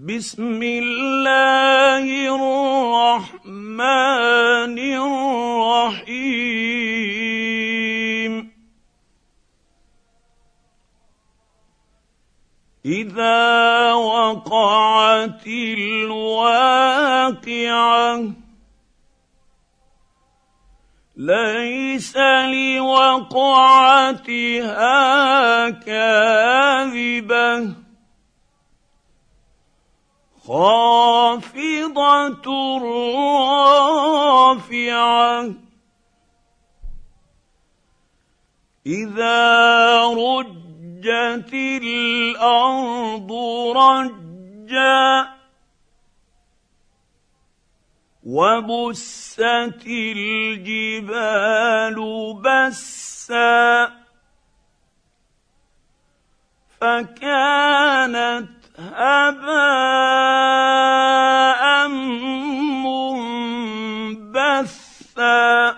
بسم الله الرحمن الرحيم اذا وقعت الواقعه ليس لوقعتها كاذبه خافضة رافعة. إذا رجت الأرض رجا وبست الجبال بسا فكانت هباء منبثا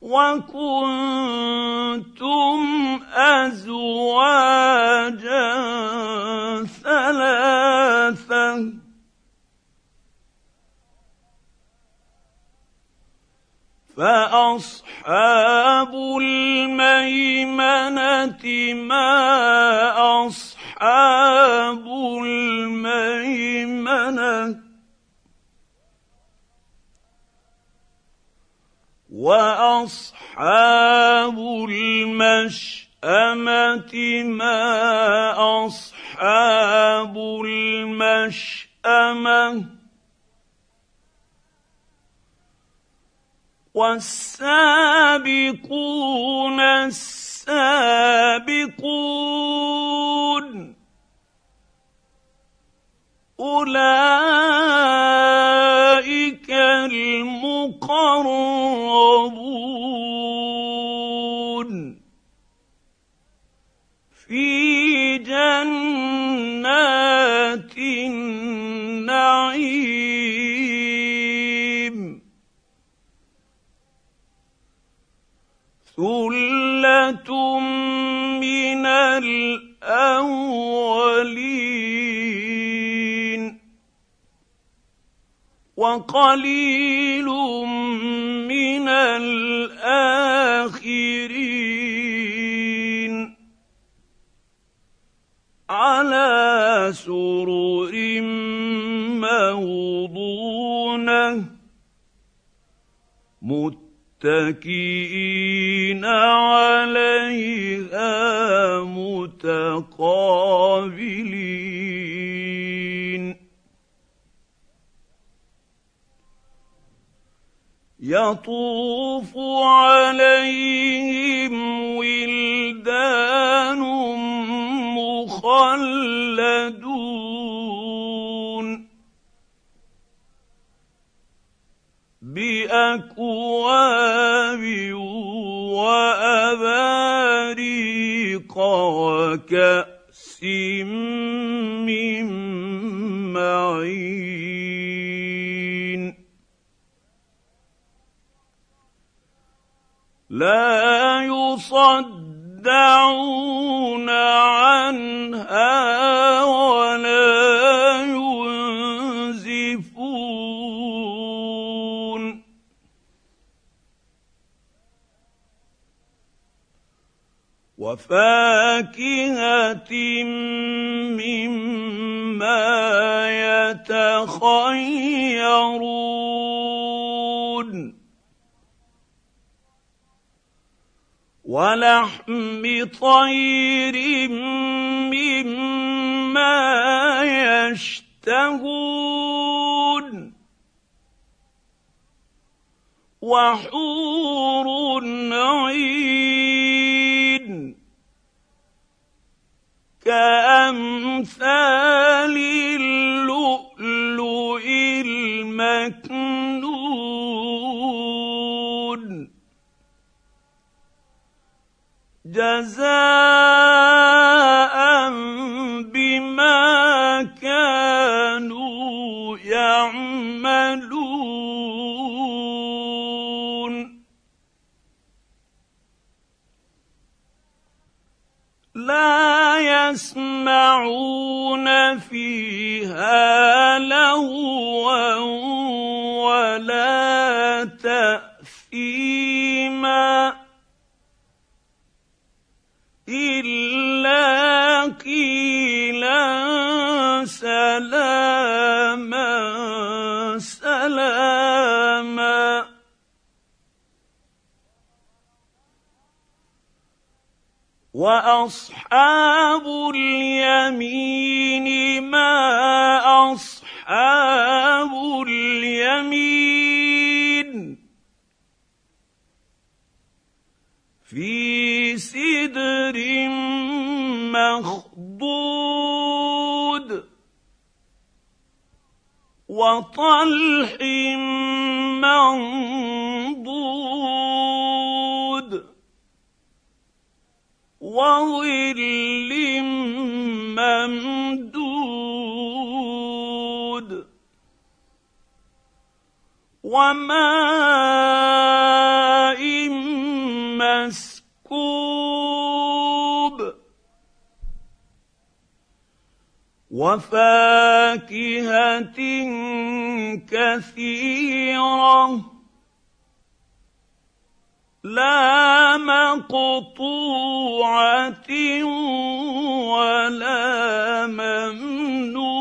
وكنتم أزواجا فأصحاب الميمنة ما أصحاب الميمنة وأصحاب المشأمة ما أصحاب المشأمة والسابقون السابقون أولئك المقربون في ثله من الاولين وقليل من الاخرين على سرر موضونه متكئين عليها متقابلين. يطوف عليهم وفاكهة مما يتخيرون ولحم طير مما يشتهون وحور عين كأمثال اللؤلؤ المكنون. جزاء يسمعون فيها لغوا ولا تاثيما اليمين ما أصحاب اليمين في سدر مخضود وطلح منضود وظل ممدود وماء مسكوب. وفاكهة كثيرة. لا مقطوعة ولا ممنوعة.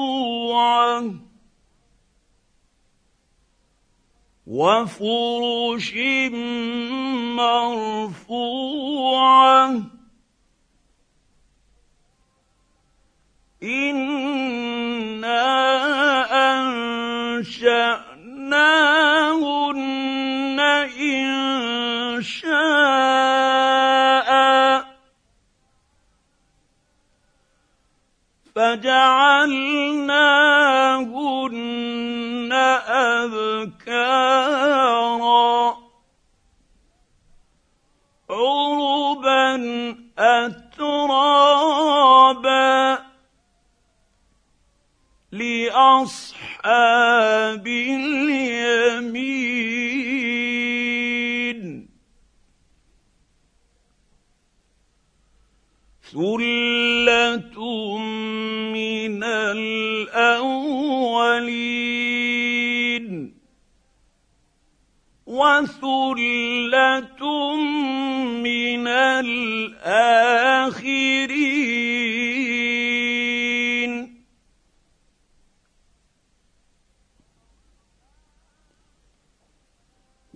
وفرش مرفوعة. إنا انشاناهن فجعلناهن ابكارا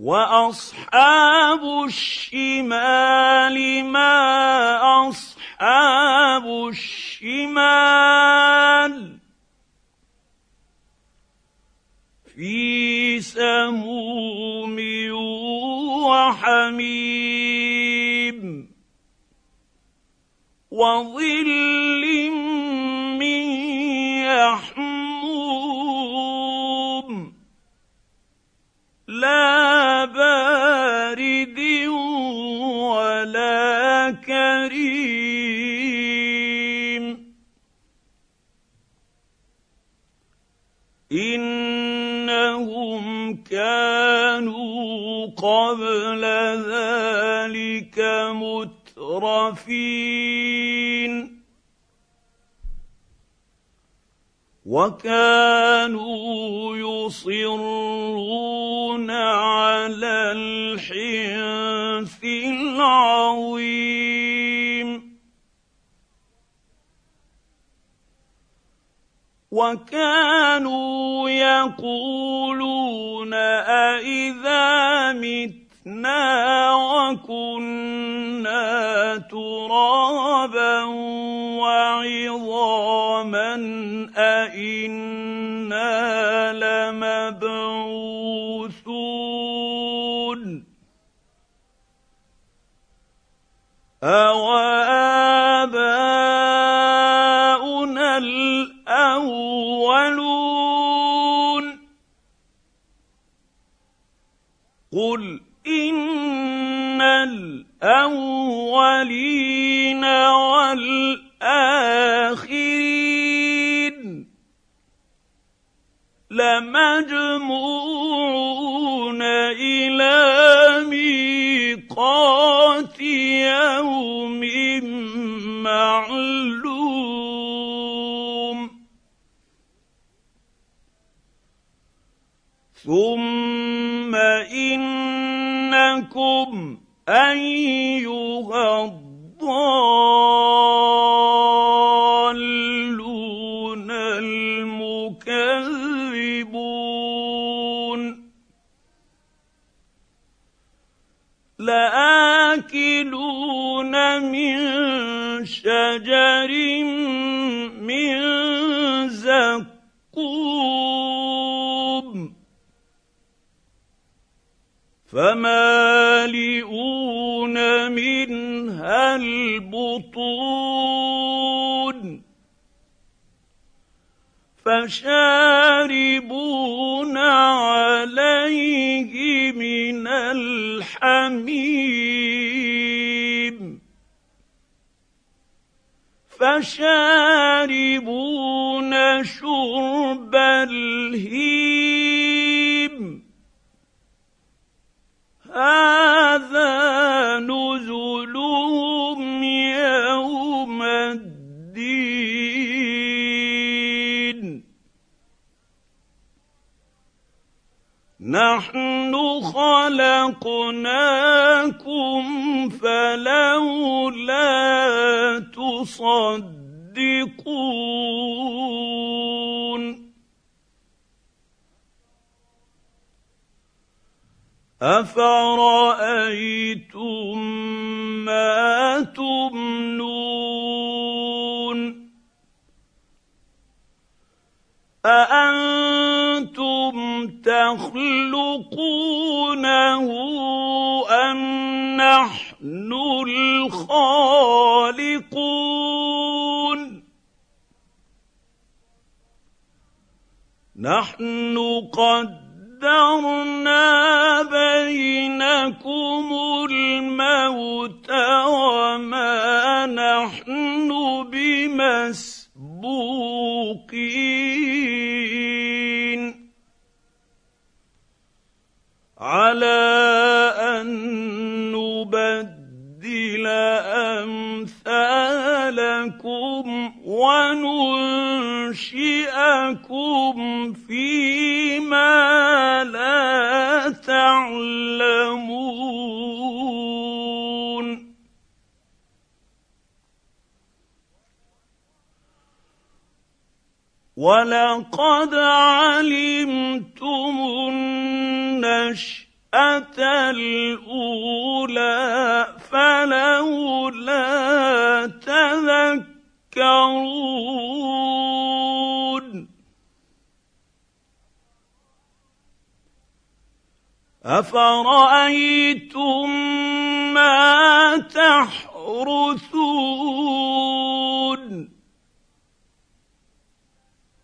وأصحاب الشمال ما أصحاب الشمال في سموم وحميم وظل من يحموم لا كريم إنهم كانوا قبل ذلك مترفين. وكانوا يصرون وكانوا يقولون أإذا متنا وكنا ترابا وعظاما أإنا لمبعوثون الأولين والآخرين. لمجموعون إلى ميقات يوم معلوم. ثم إنكم أيها لآكلون من شجر من زقوم. فمالئون منها البطون. فشاربون عليه من الحميم فشاربون شرب الهيم. هذا نزلهم يوم الدين. نحن خلقناكم فلولا تصدقون. أفرأيتم ولقد علمتم النشأة الأولى فلولا تذكرون افرايتم ما تحرثون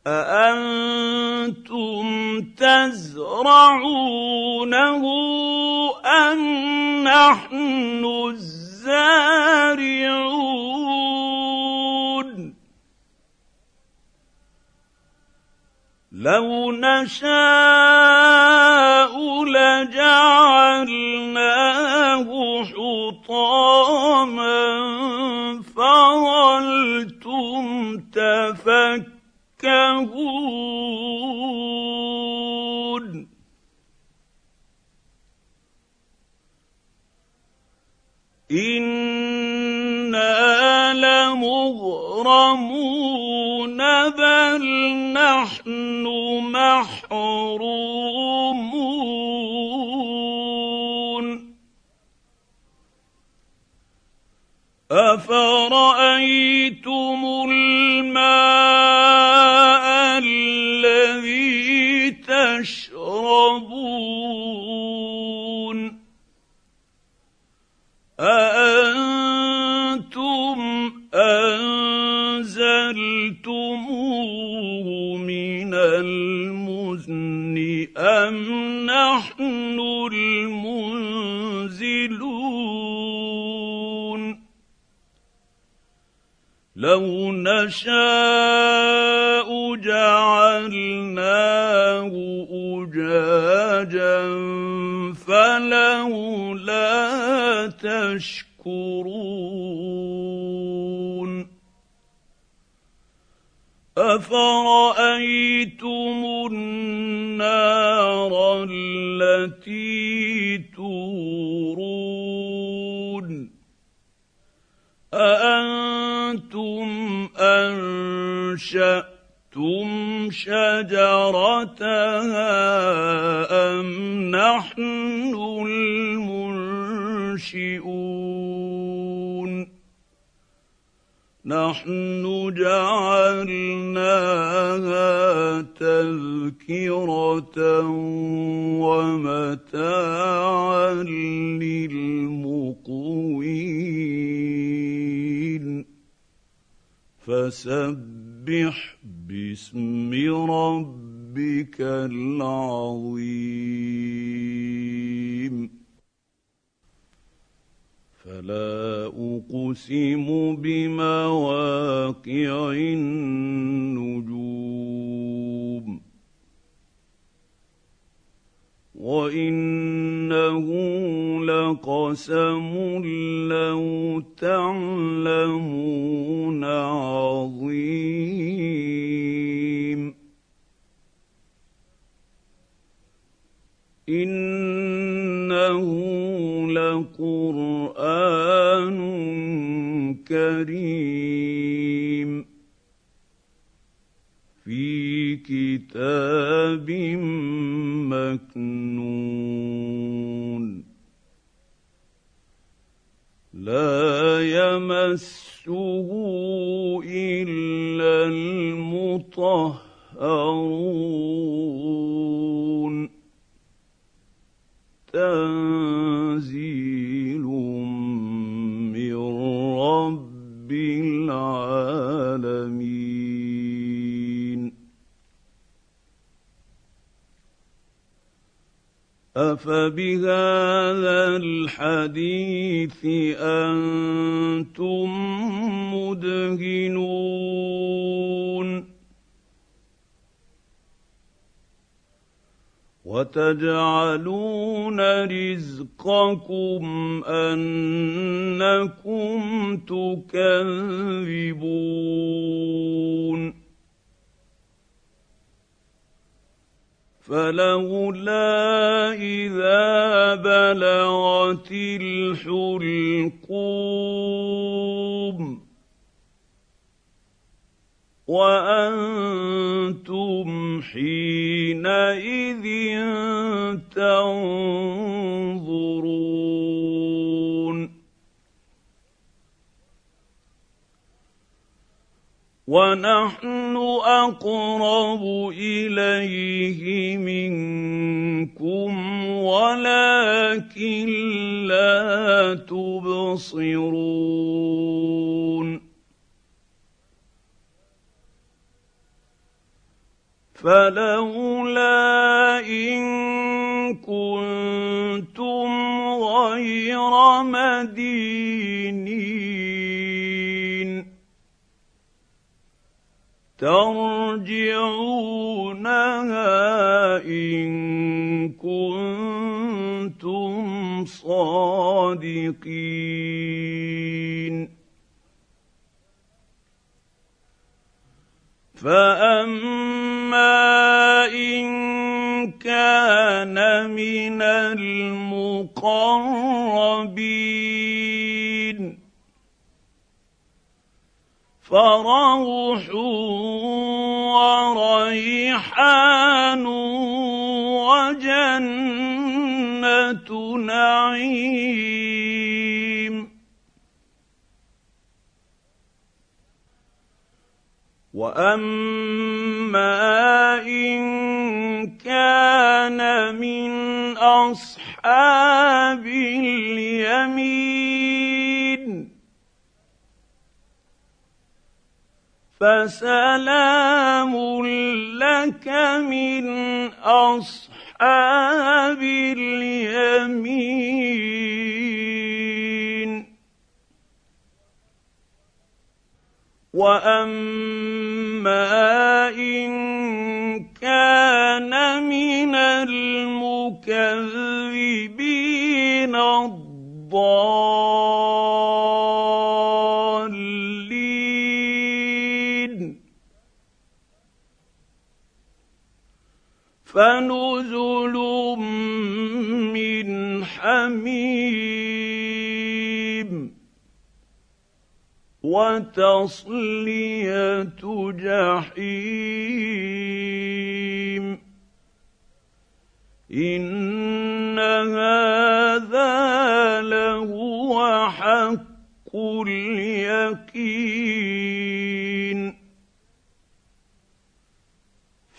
أأنتم تزرعونه أم نحن الزارعون؟ لو نشاء تشكرون أفرأيتم النار التي تورون أأنتم أنشأتم شجرتها أم نحن المنشئون نحن جعلناها تذكره ومتاعا للمقوين فسبح باسم ربك العظيم فلا أقسم بمواقع النجوم وإنه لقسم لو تعلمون كريم في كتاب مكنون. لا يمسه إلا المطهرون. تنزيل افبهذا الحديث أنتم مدهنون وتجعلون رزقكم انكم تكذبون فلولا إذا بلغت الحلقوم وأنتم حينئذ تنظرون ونحن أقرب إليه منكم ولكن لا تبصرون. فلولا إن كنتم غير مدينين ترجعونها إن كنتم صادقين. فأما إن كان من المقربين فروح وريحان وجنة نعيم. وأما إن كان من أصحاب اليمين فسلام لك من أصحاب اليمين. وأما إن كان من المكذبين الضالين فنزل من حميم وتصلية جحيم. إن هذا لهو حق اليقين.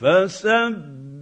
فسبح